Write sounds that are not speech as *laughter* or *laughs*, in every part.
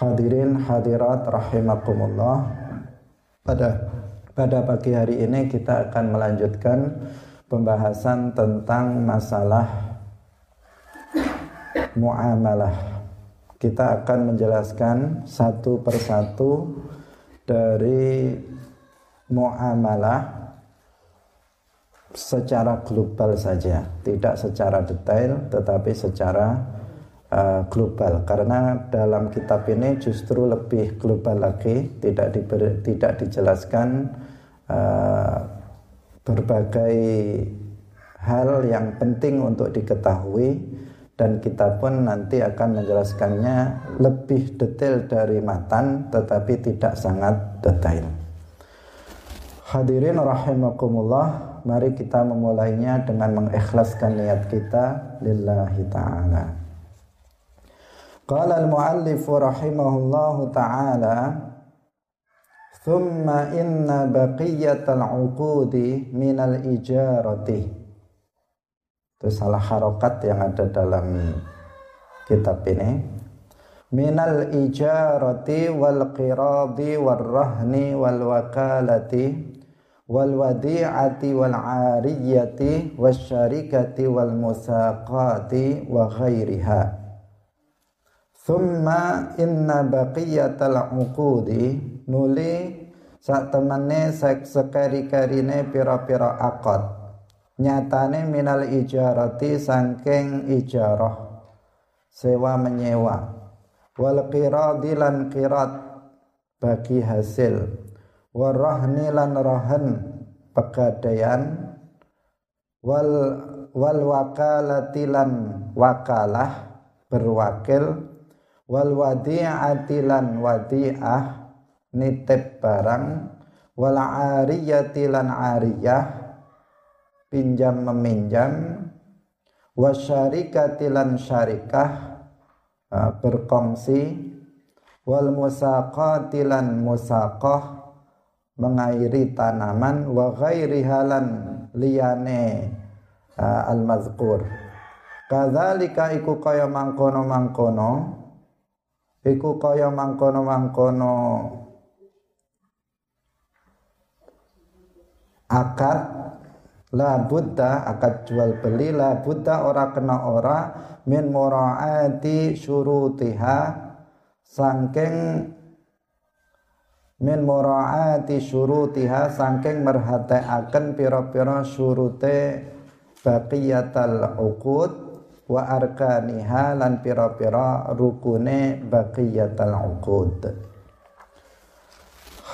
Hadirin hadirat rahimakumullah. Pada pada pagi hari ini kita akan melanjutkan pembahasan tentang masalah muamalah. Kita akan menjelaskan satu persatu dari muamalah secara global saja, tidak secara detail tetapi secara uh, global karena dalam kitab ini justru lebih global lagi, tidak diber, tidak dijelaskan uh, berbagai hal yang penting untuk diketahui dan kita pun nanti akan menjelaskannya lebih detail dari matan tetapi tidak sangat detail. Hadirin rahimakumullah mari kita memulainya dengan mengikhlaskan niat kita lillahi ta'ala. Qala al-muallif rahimahullahu ta'ala Thumma inna baqiyatal uqudi minal ijarati. Itu salah harokat yang ada dalam kitab ini. Minal ijarati wal qiradi wal rahni wal wakalati wal wadi'ati wal 'ariyati wasyarikati wal musaqati wa ghairiha thumma inna baqiyatal uqudi. Nuli sak temene sekari-karine pira-pira akad. Nyatane minal ijarati sangking ijarah. Sewa menyewa. Wal qiradi lan qirat bagi hasil. Warahni lan rahan pegadaian. Wal wal wakalati lan wakalah berwakil wal wadi'ati lan wadi'ah nitip barang. Wal ariyati lan ariyah pinjam meminjam. Wasyarikati lan syarikah berkongsi. Wal musaqati lan musaqah mengairi tanaman. Wa ghairi halan liyane al mazkur kadzalika iku kaya mangkono mangkono iku kaya mangkono mangkono akad la buddha akad jual beli la buddha ora kena ora min muraati syurutiha sangking min muraati syurutiha saking merhatikaken pira-pira syurute baqiyatal uqud wa arkaniha lan pira-pira rukune baqiyatal uqud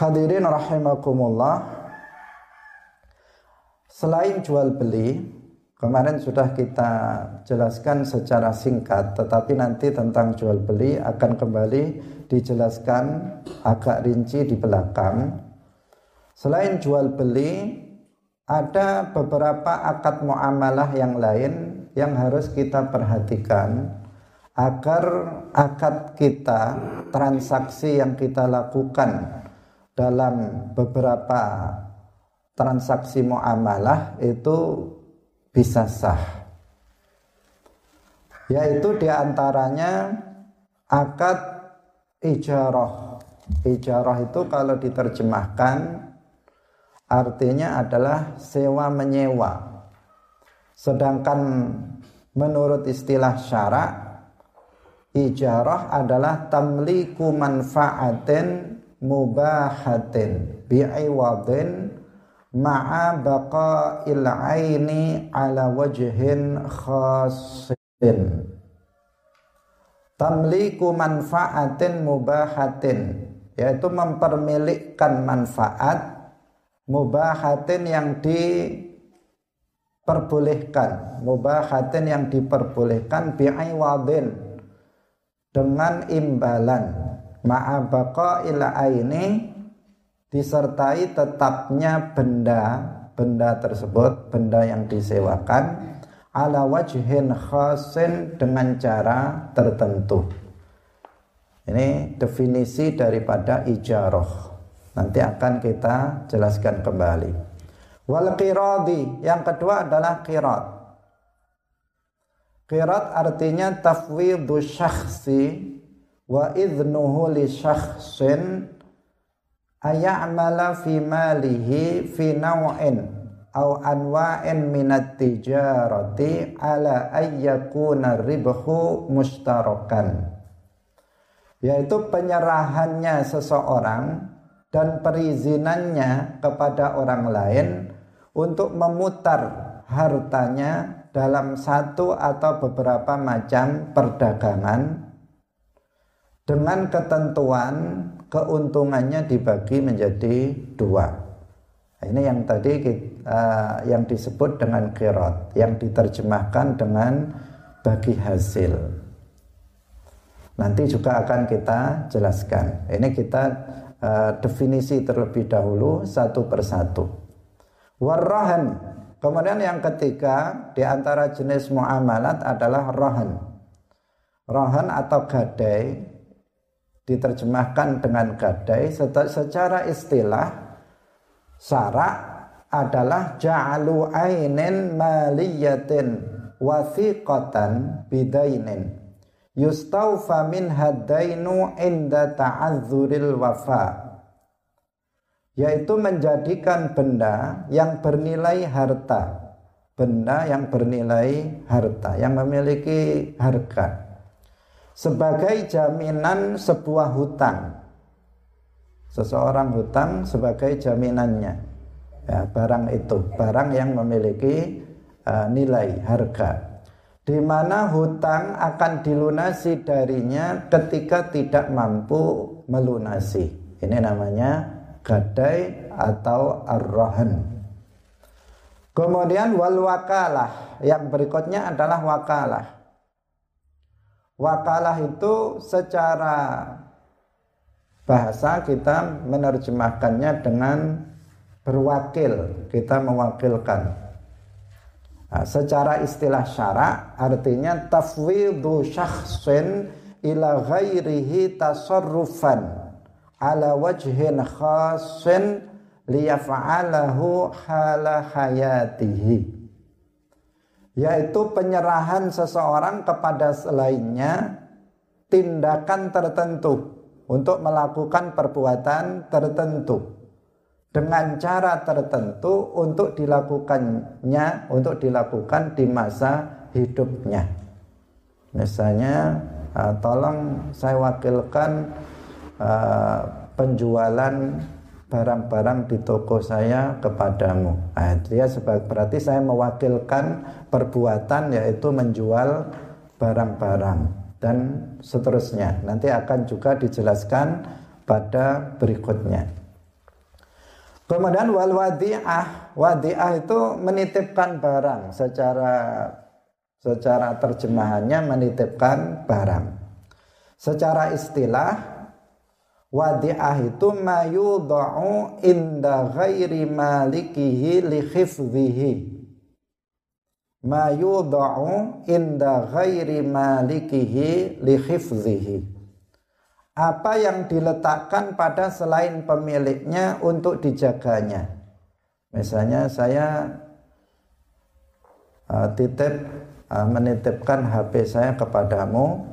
Hadirin rahimakumullah Selain jual beli Kemarin sudah kita jelaskan secara singkat Tetapi nanti tentang jual beli akan kembali dijelaskan agak rinci di belakang. Selain jual beli, ada beberapa akad muamalah yang lain yang harus kita perhatikan agar akad kita, transaksi yang kita lakukan dalam beberapa transaksi muamalah itu bisa sah. Yaitu di antaranya akad ijarah. Ijarah itu kalau diterjemahkan artinya adalah sewa menyewa. Sedangkan menurut istilah syarak ijarah adalah tamliku manfaatin mubahatin bi'iwadin ma'a baqa'il aini ala wajhin khasin tamliku manfaatin mubahatin yaitu mempermilikkan manfaat mubahatin yang diperbolehkan. Mubahatin yang diperbolehkan bi'iwadin. Dengan imbalan. Ma'abaqa ila aini. Disertai tetapnya benda. Benda tersebut. Benda yang disewakan. Ala wajhin khasin. Dengan cara tertentu. Ini definisi daripada ijarah. Nanti akan kita jelaskan kembali. Wal qiradi, yang kedua adalah qirat. Qirat artinya tafwidhu syakhsi wa idnuhu li syakhsin ayamala fi malihi fi naw'in au anwa'in minat tijarati ala ayyakuna ribhu mustarakan yaitu penyerahannya seseorang dan perizinannya kepada orang lain untuk memutar hartanya dalam satu atau beberapa macam perdagangan dengan ketentuan keuntungannya dibagi menjadi dua. Ini yang tadi uh, yang disebut dengan kirot, yang diterjemahkan dengan bagi hasil. Nanti juga akan kita jelaskan. Ini kita uh, definisi terlebih dahulu satu persatu. Warrahan. Kemudian yang ketiga di antara jenis muamalat adalah rohan. Rohan atau gadai diterjemahkan dengan gadai secara istilah syarak adalah ja'alu ainin maliyatin wathiqatan bidainin. Yustaufa min hadainu inda ta'adzuril wafa' yaitu menjadikan benda yang bernilai harta. Benda yang bernilai harta yang memiliki harga. Sebagai jaminan sebuah hutang. Seseorang hutang sebagai jaminannya. Ya, barang itu barang yang memiliki uh, nilai harga. Di mana hutang akan dilunasi darinya ketika tidak mampu melunasi. Ini namanya gadai atau arrohan. Kemudian wal wakalah yang berikutnya adalah wakalah. Wakalah itu secara bahasa kita menerjemahkannya dengan berwakil, kita mewakilkan. Nah, secara istilah syara artinya tafwidhu syakhsin ila ghairihi tasarrufan ala wajhin khasin liyaf'alahu hala hayatihi. Yaitu penyerahan seseorang kepada selainnya tindakan tertentu untuk melakukan perbuatan tertentu dengan cara tertentu untuk dilakukannya untuk dilakukan di masa hidupnya. Misalnya uh, tolong saya wakilkan uh, penjualan barang-barang di toko saya kepadamu. Nah, dia sebagai berarti saya mewakilkan perbuatan yaitu menjual barang-barang dan seterusnya. Nanti akan juga dijelaskan pada berikutnya. Kemudian wal wadi'ah, wadi'ah itu menitipkan barang secara secara terjemahannya menitipkan barang. Secara istilah Wadi'ah itu mayudha'u inda ghairi malikihi li khifdhihi. Mayudha'u inda ghairi malikihi li khifdhihi. Apa yang diletakkan pada selain pemiliknya untuk dijaganya. Misalnya saya uh, titip uh, menitipkan HP saya kepadamu,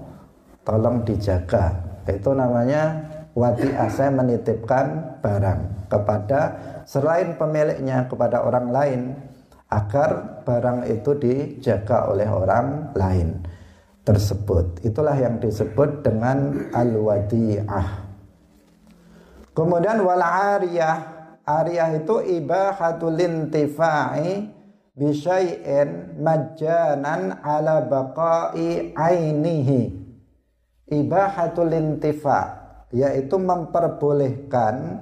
tolong dijaga. Itu namanya wadi'ah saya menitipkan barang kepada selain pemiliknya kepada orang lain agar barang itu dijaga oleh orang lain tersebut. Itulah yang disebut dengan al-wadi'ah. Kemudian wal ariyah. Ariyah itu ibahatul intifa'i bisyai'in majjanan ala baqa'i ainihi. Ibahatul intifa' yaitu memperbolehkan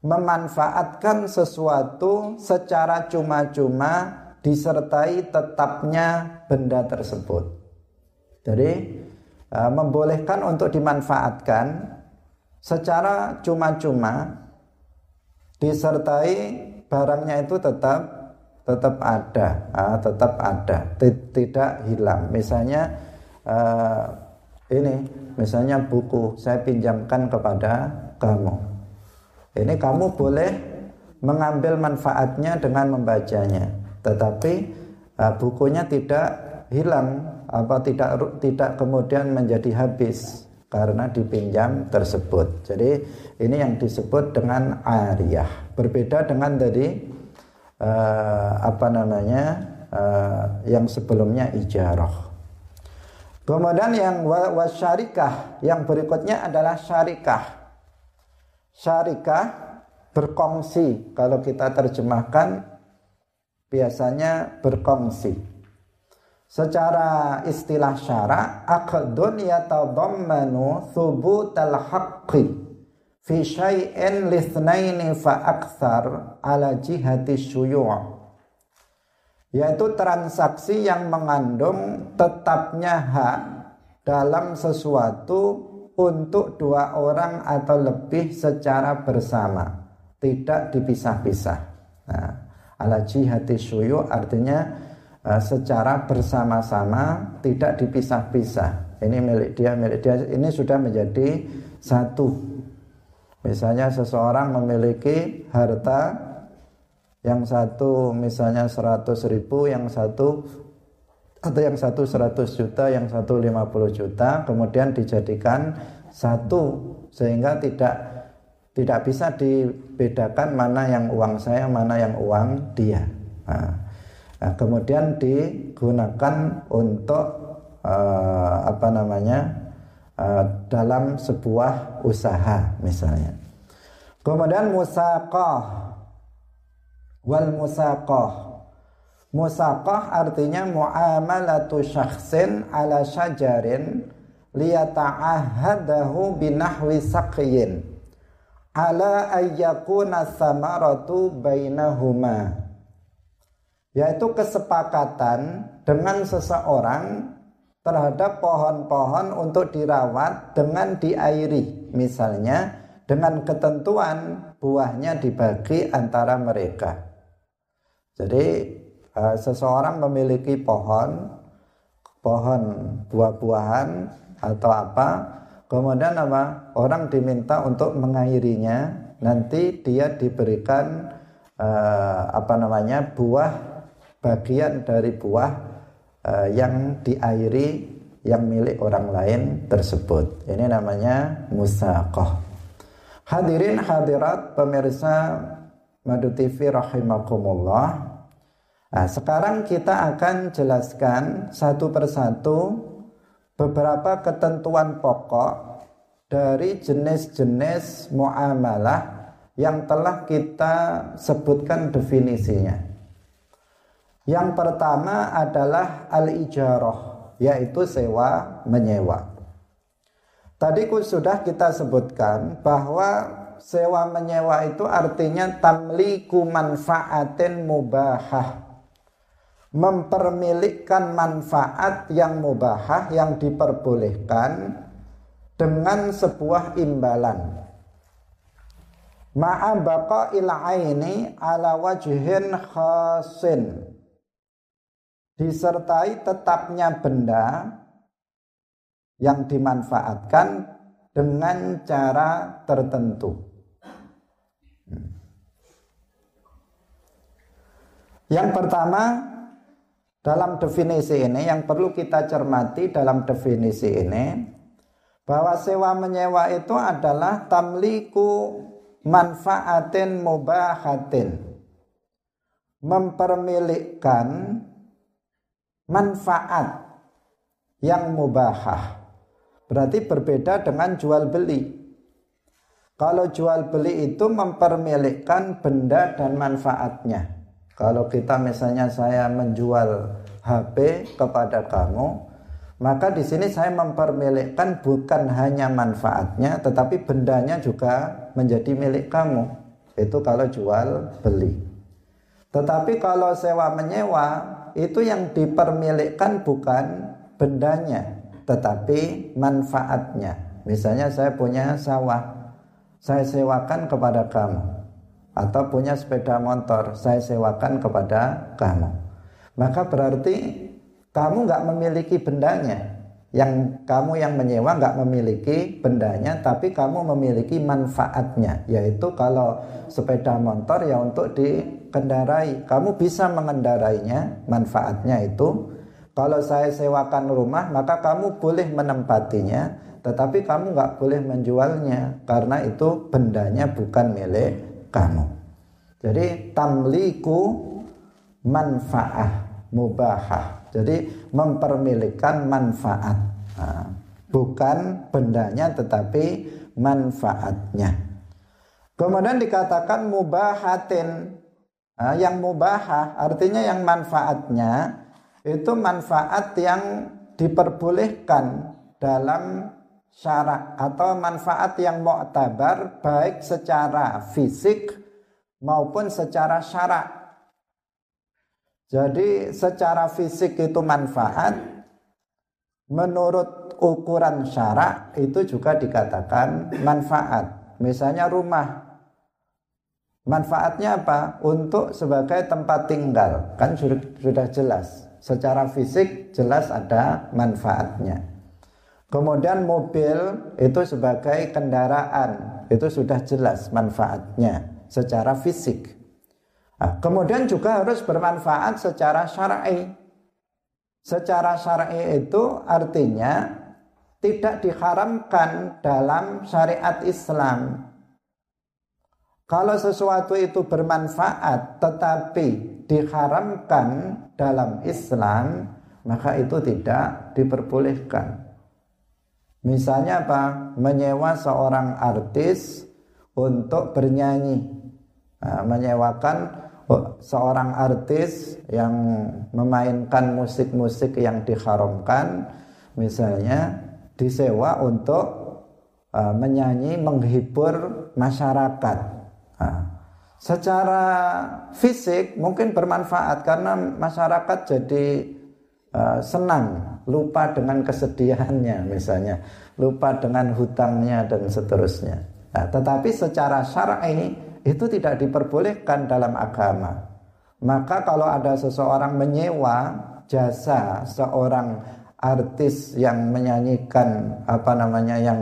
memanfaatkan sesuatu secara cuma-cuma disertai tetapnya benda tersebut. Jadi uh, membolehkan untuk dimanfaatkan secara cuma-cuma disertai barangnya itu tetap tetap ada, uh, tetap ada, tidak hilang. Misalnya uh, ini misalnya buku saya pinjamkan kepada kamu ini kamu boleh mengambil manfaatnya dengan membacanya tetapi uh, bukunya tidak hilang apa tidak tidak kemudian menjadi habis karena dipinjam tersebut. Jadi ini yang disebut dengan ariyah. Berbeda dengan tadi uh, apa namanya uh, yang sebelumnya ijarah. Kemudian yang wasyarikah yang berikutnya adalah syarikah. Syarikah berkongsi kalau kita terjemahkan biasanya berkongsi. Secara istilah syara aqdun yatadammanu thubutal haqqi fi syai'in lithnaini fa akthar ala jihati syuyu' yaitu transaksi yang mengandung tetapnya hak dalam sesuatu untuk dua orang atau lebih secara bersama tidak dipisah-pisah. Nah, ala jihati syuyu artinya uh, secara bersama-sama tidak dipisah-pisah. Ini milik dia milik dia ini sudah menjadi satu. Misalnya seseorang memiliki harta yang satu misalnya 100 ribu yang satu atau yang satu 100 juta yang satu 50 juta kemudian dijadikan satu sehingga tidak tidak bisa dibedakan mana yang uang saya mana yang uang dia. Nah, nah kemudian digunakan untuk uh, apa namanya uh, dalam sebuah usaha misalnya. Kemudian musaqah wal musaqah. Musaqah artinya muamalatu syakhsin ala syajarin liyata'ahadahu binahwi saqyin. Ala ayyakuna samaratu bainahuma. Yaitu kesepakatan dengan seseorang terhadap pohon-pohon untuk dirawat dengan diairi. Misalnya dengan ketentuan buahnya dibagi antara mereka jadi uh, seseorang memiliki pohon, pohon buah-buahan atau apa, kemudian apa? Orang diminta untuk mengairinya, nanti dia diberikan uh, apa namanya buah bagian dari buah uh, yang diairi yang milik orang lain tersebut. Ini namanya musaqah. Hadirin hadirat pemirsa Madu TV rahimakumullah. Nah, sekarang kita akan jelaskan satu persatu beberapa ketentuan pokok dari jenis-jenis muamalah yang telah kita sebutkan definisinya. Yang pertama adalah al-ijarah, yaitu sewa menyewa. Tadi sudah kita sebutkan bahwa sewa menyewa itu artinya tamliku manfaatin mubahah mempermilikkan manfaat yang mubahah yang diperbolehkan dengan sebuah imbalan. Ma'a baqa'il aini ala wajhin khasin. Disertai tetapnya benda yang dimanfaatkan dengan cara tertentu. Yang pertama dalam definisi ini yang perlu kita cermati dalam definisi ini bahwa sewa menyewa itu adalah tamliku manfaatin mubahatin. Mempermilikkan manfaat yang mubahah. Berarti berbeda dengan jual beli. Kalau jual beli itu mempermilikkan benda dan manfaatnya kalau kita misalnya saya menjual HP kepada kamu, maka di sini saya mempermilikkan bukan hanya manfaatnya, tetapi bendanya juga menjadi milik kamu. Itu kalau jual beli. Tetapi kalau sewa menyewa, itu yang dipermilikkan bukan bendanya, tetapi manfaatnya. Misalnya saya punya sawah, saya sewakan kepada kamu atau punya sepeda motor saya sewakan kepada kamu. Maka berarti kamu nggak memiliki bendanya. Yang kamu yang menyewa nggak memiliki bendanya tapi kamu memiliki manfaatnya yaitu kalau sepeda motor ya untuk dikendarai. Kamu bisa mengendarainya manfaatnya itu. Kalau saya sewakan rumah maka kamu boleh menempatinya tetapi kamu nggak boleh menjualnya karena itu bendanya bukan milik kamu. Jadi tamliku manfaah mubahah. Jadi mempermilikkan manfaat. Nah, bukan bendanya tetapi manfaatnya. Kemudian dikatakan mubahatin. Nah, yang mubahah artinya yang manfaatnya itu manfaat yang diperbolehkan dalam syarak atau manfaat yang mu'tabar baik secara fisik maupun secara syarak. Jadi secara fisik itu manfaat menurut ukuran syarak itu juga dikatakan manfaat. Misalnya rumah Manfaatnya apa? Untuk sebagai tempat tinggal. Kan sudah jelas. Secara fisik jelas ada manfaatnya. Kemudian mobil itu sebagai kendaraan. Itu sudah jelas manfaatnya secara fisik. Nah, kemudian juga harus bermanfaat secara syar'i. Secara syar'i itu artinya tidak diharamkan dalam syariat Islam kalau sesuatu itu bermanfaat tetapi diharamkan dalam Islam, maka itu tidak diperbolehkan. Misalnya apa? Menyewa seorang artis untuk bernyanyi. Nah, menyewakan seorang artis yang memainkan musik-musik yang diharamkan, misalnya disewa untuk uh, menyanyi menghibur masyarakat Nah, secara fisik mungkin bermanfaat karena masyarakat jadi uh, senang, lupa dengan kesedihannya misalnya, lupa dengan hutangnya dan seterusnya. Nah, tetapi secara syar'i itu tidak diperbolehkan dalam agama. Maka kalau ada seseorang menyewa jasa seorang artis yang menyanyikan apa namanya yang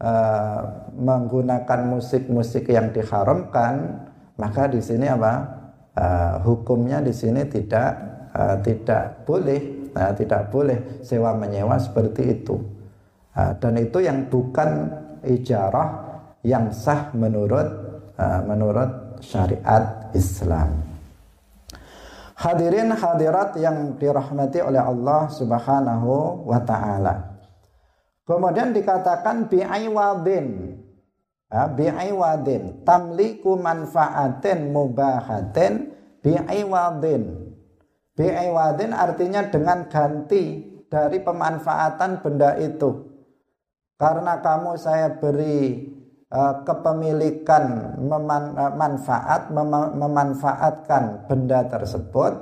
uh, menggunakan musik-musik yang diharamkan, maka di sini apa? Uh, hukumnya di sini tidak uh, tidak boleh, uh, tidak boleh sewa menyewa seperti itu. Uh, dan itu yang bukan ijarah yang sah menurut uh, menurut syariat Islam. Hadirin hadirat yang dirahmati oleh Allah Subhanahu wa taala. Kemudian dikatakan bi'aiwadin. Ya, bi'aiwadin. Tamliku manfaatin mubahatin bi'aiwadin. Bi'aiwadin artinya dengan ganti dari pemanfaatan benda itu. Karena kamu saya beri uh, kepemilikan meman, uh, manfaat mem memanfaatkan benda tersebut,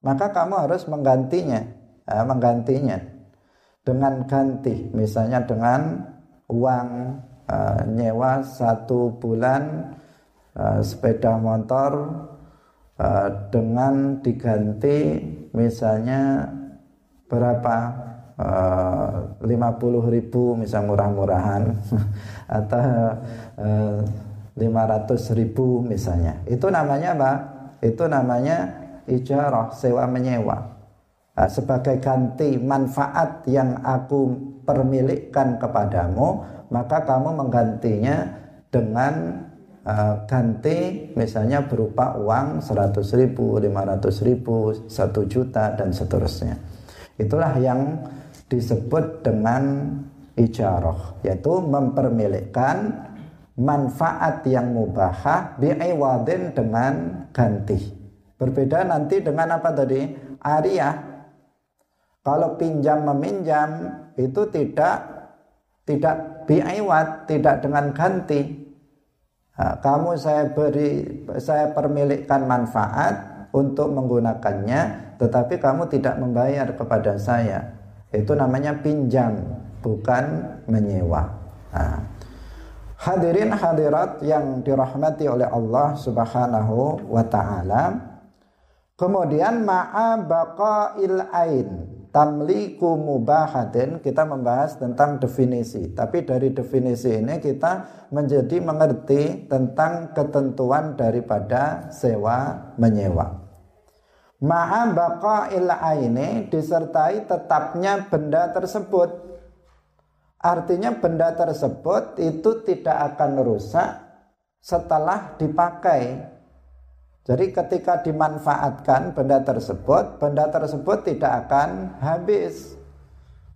maka kamu harus menggantinya, uh, menggantinya dengan ganti misalnya dengan uang uh, nyewa satu bulan uh, sepeda motor uh, dengan diganti misalnya berapa? Lima puluh ribu misal murah-murahan. *laughs* Atau lima ratus ribu misalnya. Itu namanya apa? Itu namanya ijarah sewa menyewa. Sebagai ganti manfaat yang aku permilikkan kepadamu maka kamu menggantinya dengan uh, ganti misalnya berupa uang 100 ribu, 500 ribu, 1 juta dan seterusnya. Itulah yang disebut dengan ijarah yaitu mempermilikkan manfaat yang mubahah bi'iwadin dengan ganti. Berbeda nanti dengan apa tadi? Ariyah. Kalau pinjam meminjam itu tidak tidak biaiwat, tidak dengan ganti. Kamu saya beri, saya permilikkan manfaat untuk menggunakannya, tetapi kamu tidak membayar kepada saya. Itu namanya pinjam, bukan menyewa. Nah, hadirin hadirat yang dirahmati oleh Allah Subhanahu wa taala. Kemudian ma'a baqail ain tamliku mubahatin kita membahas tentang definisi. Tapi dari definisi ini kita menjadi mengerti tentang ketentuan daripada sewa menyewa. Ma'a baqa'il aini disertai tetapnya benda tersebut. Artinya benda tersebut itu tidak akan rusak setelah dipakai. Jadi ketika dimanfaatkan benda tersebut, benda tersebut tidak akan habis.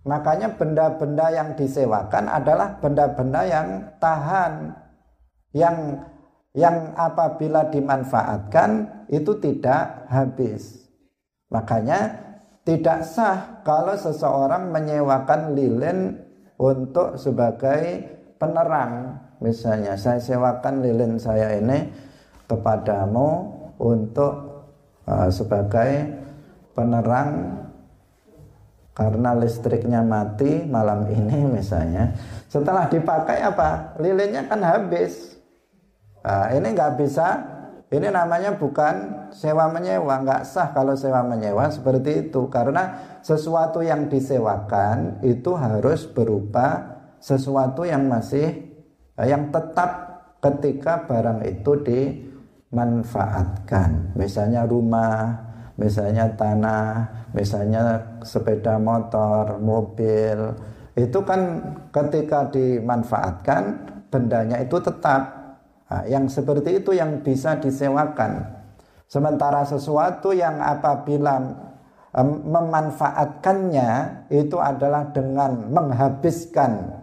Makanya benda-benda yang disewakan adalah benda-benda yang tahan, yang yang apabila dimanfaatkan itu tidak habis. Makanya tidak sah kalau seseorang menyewakan lilin untuk sebagai penerang. Misalnya saya sewakan lilin saya ini kepadamu untuk uh, sebagai penerang karena listriknya mati malam ini *laughs* misalnya. Setelah dipakai apa? Lilinnya kan habis. Nah, ini nggak bisa. Ini namanya bukan sewa menyewa. Nggak sah kalau sewa menyewa seperti itu. Karena sesuatu yang disewakan itu harus berupa sesuatu yang masih yang tetap ketika barang itu di manfaatkan. Misalnya rumah misalnya tanah misalnya sepeda motor mobil. Itu kan ketika dimanfaatkan bendanya itu tetap. Nah, yang seperti itu yang bisa disewakan. Sementara sesuatu yang apabila memanfaatkannya itu adalah dengan menghabiskan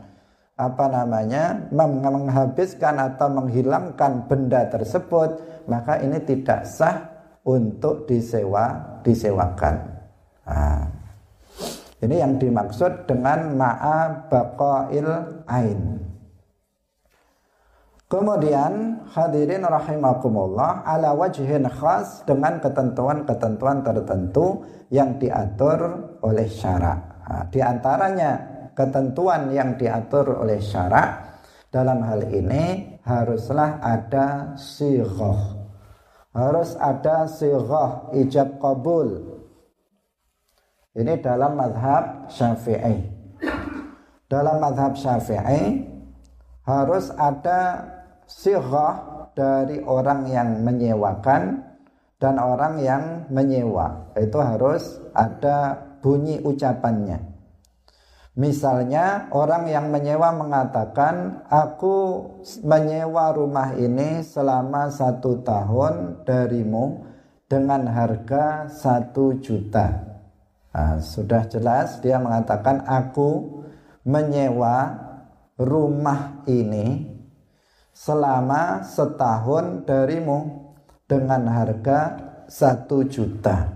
apa namanya menghabiskan atau menghilangkan benda tersebut maka ini tidak sah untuk disewa disewakan. Nah, ini yang dimaksud dengan ma'a baqail ain. Kemudian hadirin rahimakumullah ala wajhin khas dengan ketentuan-ketentuan tertentu yang diatur oleh syarak. Nah, di antaranya ketentuan yang diatur oleh syarak dalam hal ini haruslah ada sighah harus ada sighah ijab kabul ini dalam madhab syafi'i. Dalam madhab syafi'i harus ada sighah dari orang yang menyewakan dan orang yang menyewa. Itu harus ada bunyi ucapannya Misalnya orang yang menyewa mengatakan aku menyewa rumah ini selama satu tahun darimu dengan harga satu juta. Nah, sudah jelas dia mengatakan aku menyewa rumah ini selama setahun darimu dengan harga satu juta.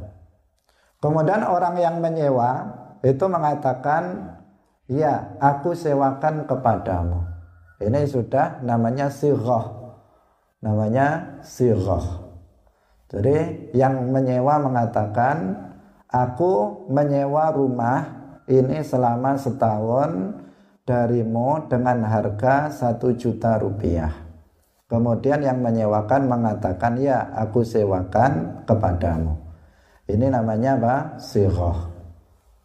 Kemudian orang yang menyewa itu mengatakan Ya, aku sewakan kepadamu. Ini sudah namanya sirah. Namanya sirah. Jadi yang menyewa mengatakan, aku menyewa rumah ini selama setahun darimu dengan harga satu juta rupiah. Kemudian yang menyewakan mengatakan, ya aku sewakan kepadamu. Ini namanya apa? Sirah.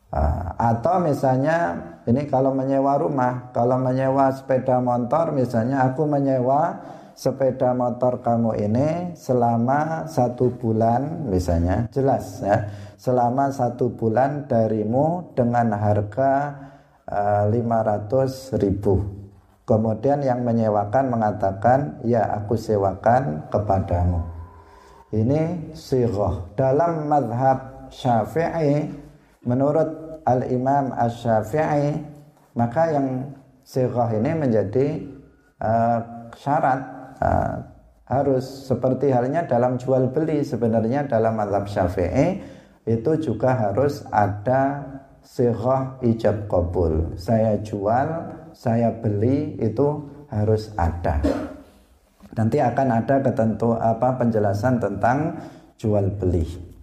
Ah, atau misalnya ini kalau menyewa rumah, kalau menyewa sepeda motor misalnya aku menyewa sepeda motor kamu ini selama satu bulan misalnya jelas ya. Selama satu bulan darimu dengan harga eh, 500 ribu. Kemudian yang menyewakan mengatakan ya aku sewakan kepadamu. Ini sirah dalam madhab syafi'i menurut al-Imam Asy-Syafi'i maka yang sirah ini menjadi uh, syarat uh, harus seperti halnya dalam jual beli sebenarnya dalam mazhab Syafi'i itu juga harus ada sirah ijab kabul saya jual saya beli itu harus ada. Nanti akan ada ketentu apa penjelasan tentang jual beli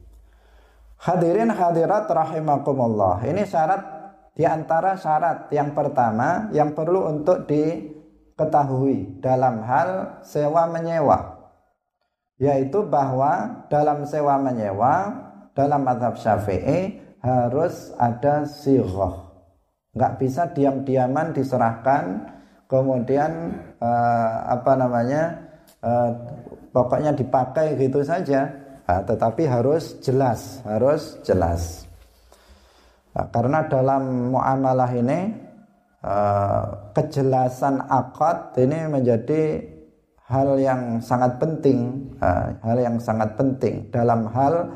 Hadirin hadirat rahimakumullah. Ini syarat di antara syarat yang pertama yang perlu untuk diketahui dalam hal sewa menyewa. Yaitu bahwa dalam sewa menyewa dalam madhab syafi'i harus ada sirah. Nggak bisa diam-diaman diserahkan kemudian eh, apa namanya eh, pokoknya dipakai gitu saja tetapi harus jelas, harus jelas. Nah, karena dalam muamalah ini uh, kejelasan akad ini menjadi hal yang sangat penting, uh, hal yang sangat penting dalam hal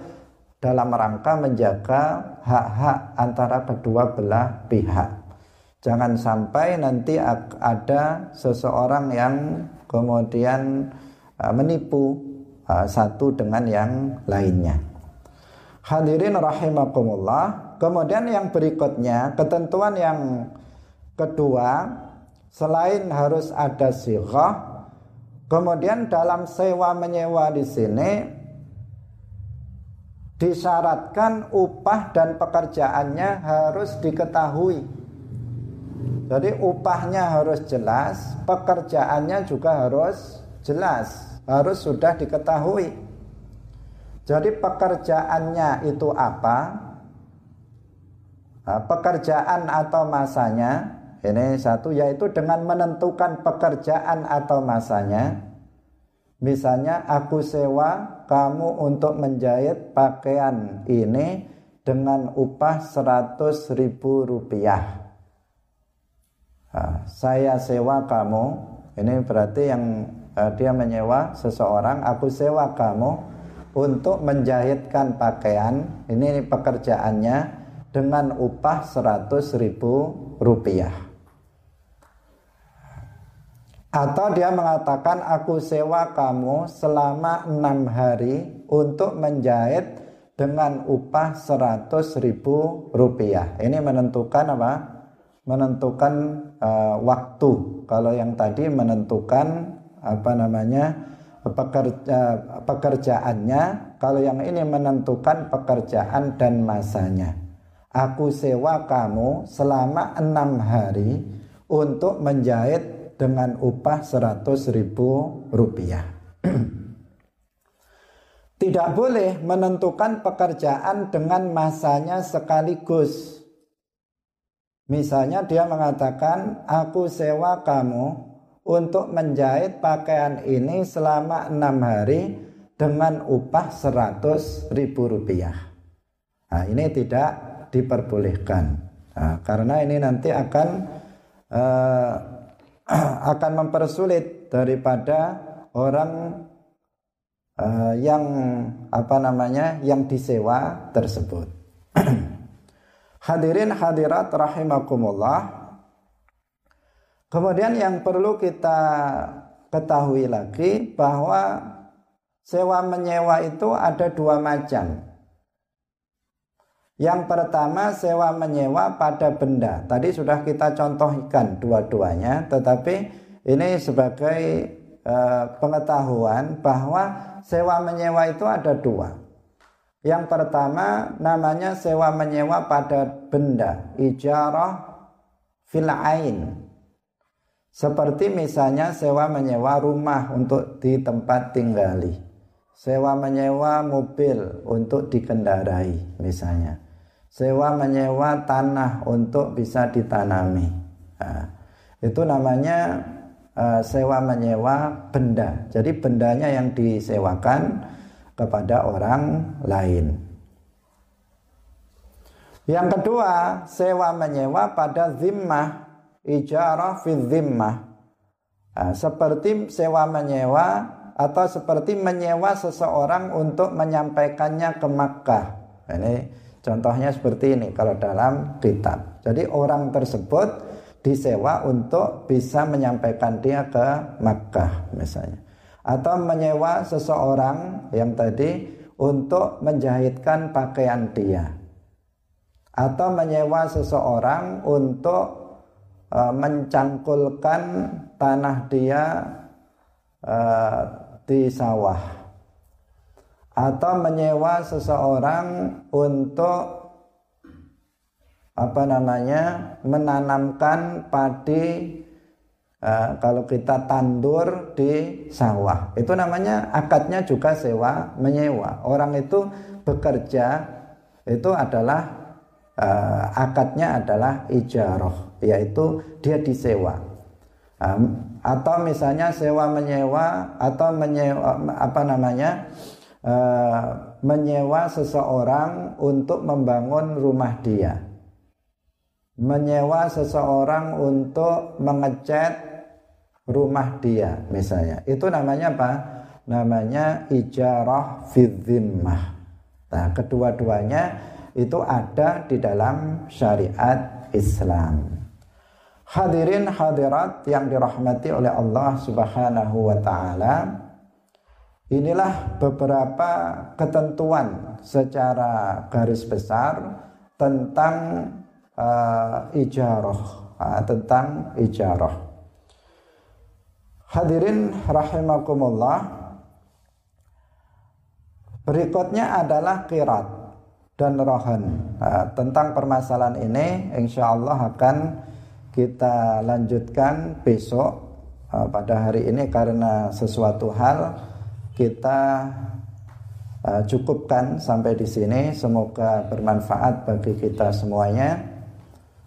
dalam rangka menjaga hak-hak antara kedua belah pihak. Jangan sampai nanti ada seseorang yang kemudian uh, menipu uh, satu dengan yang lainnya. Hadirin rahimakumullah. Kemudian yang berikutnya, ketentuan yang kedua, selain harus ada sirah, kemudian dalam sewa menyewa di sini disyaratkan upah dan pekerjaannya harus diketahui. Jadi upahnya harus jelas, pekerjaannya juga harus jelas, harus sudah diketahui. Jadi pekerjaannya itu apa? Pekerjaan atau masanya ini satu yaitu dengan menentukan pekerjaan atau masanya. Misalnya aku sewa kamu untuk menjahit pakaian ini dengan upah 100 ribu rupiah. Nah, saya sewa kamu, ini berarti yang dia menyewa seseorang, aku sewa kamu untuk menjahitkan pakaian, ini pekerjaannya dengan upah 100 ribu rupiah. Atau dia mengatakan aku sewa kamu selama enam hari untuk menjahit dengan upah seratus ribu rupiah. Ini menentukan apa? Menentukan uh, waktu. Kalau yang tadi menentukan apa namanya pekerja, pekerjaannya. Kalau yang ini menentukan pekerjaan dan masanya. Aku sewa kamu selama enam hari untuk menjahit dengan upah 100 ribu rupiah. *clears throat* Tidak boleh menentukan pekerjaan dengan masanya sekaligus. Misalnya dia mengatakan, aku sewa kamu untuk menjahit pakaian ini selama enam hari dengan upah 100 ribu rupiah. Nah, ini tidak diperbolehkan. Nah, karena ini nanti akan uh, *clears throat* akan mempersulit daripada orang uh, yang apa namanya yang disewa tersebut. *clears throat* Hadirin hadirat rahimakumullah. Kemudian yang perlu kita ketahui lagi bahwa sewa menyewa itu ada dua macam. Yang pertama sewa menyewa pada benda. Tadi sudah kita contohkan dua-duanya, tetapi ini sebagai uh, pengetahuan bahwa sewa menyewa itu ada dua. Yang pertama namanya sewa menyewa pada benda, ijarah fil ain. Seperti misalnya sewa menyewa rumah untuk di tempat tinggali. Sewa menyewa mobil untuk dikendarai misalnya sewa menyewa tanah untuk bisa ditanami. Nah, itu namanya uh, sewa menyewa benda. Jadi bendanya yang disewakan kepada orang lain. Yang kedua, sewa menyewa pada zimmah, ijarah fi. Nah, seperti sewa menyewa atau seperti menyewa seseorang untuk menyampaikannya ke Makkah. Ini Contohnya seperti ini kalau dalam kitab. Jadi orang tersebut disewa untuk bisa menyampaikan dia ke Makkah misalnya. Atau menyewa seseorang yang tadi untuk menjahitkan pakaian dia. Atau menyewa seseorang untuk uh, mencangkulkan tanah dia uh, di sawah. Atau menyewa seseorang untuk apa namanya menanamkan padi uh, kalau kita tandur di sawah. Itu namanya akadnya juga sewa menyewa. Orang itu bekerja itu adalah akadnya adalah ijaroh yaitu dia disewa um, atau misalnya sewa menyewa atau menyewa apa namanya uh, menyewa seseorang untuk membangun rumah dia. menyewa seseorang untuk mengecat rumah dia misalnya. Itu namanya apa? Namanya ijarah fidzimmah. Nah, kedua-duanya itu ada di dalam syariat Islam. Hadirin hadirat yang dirahmati oleh Allah Subhanahu wa taala. Inilah beberapa ketentuan secara garis besar tentang uh, ijarah, uh, tentang ijarah. Hadirin rahimakumullah. Berikutnya adalah kirat dan rohan. Uh, tentang permasalahan ini insya Allah akan kita lanjutkan besok uh, pada hari ini karena sesuatu hal kita uh, cukupkan sampai di sini. Semoga bermanfaat bagi kita semuanya.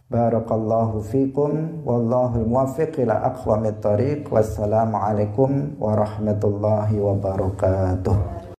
Barakallahu fikum wallahu muwaffiq ila aqwamit thariq. Wassalamualaikum warahmatullahi wabarakatuh.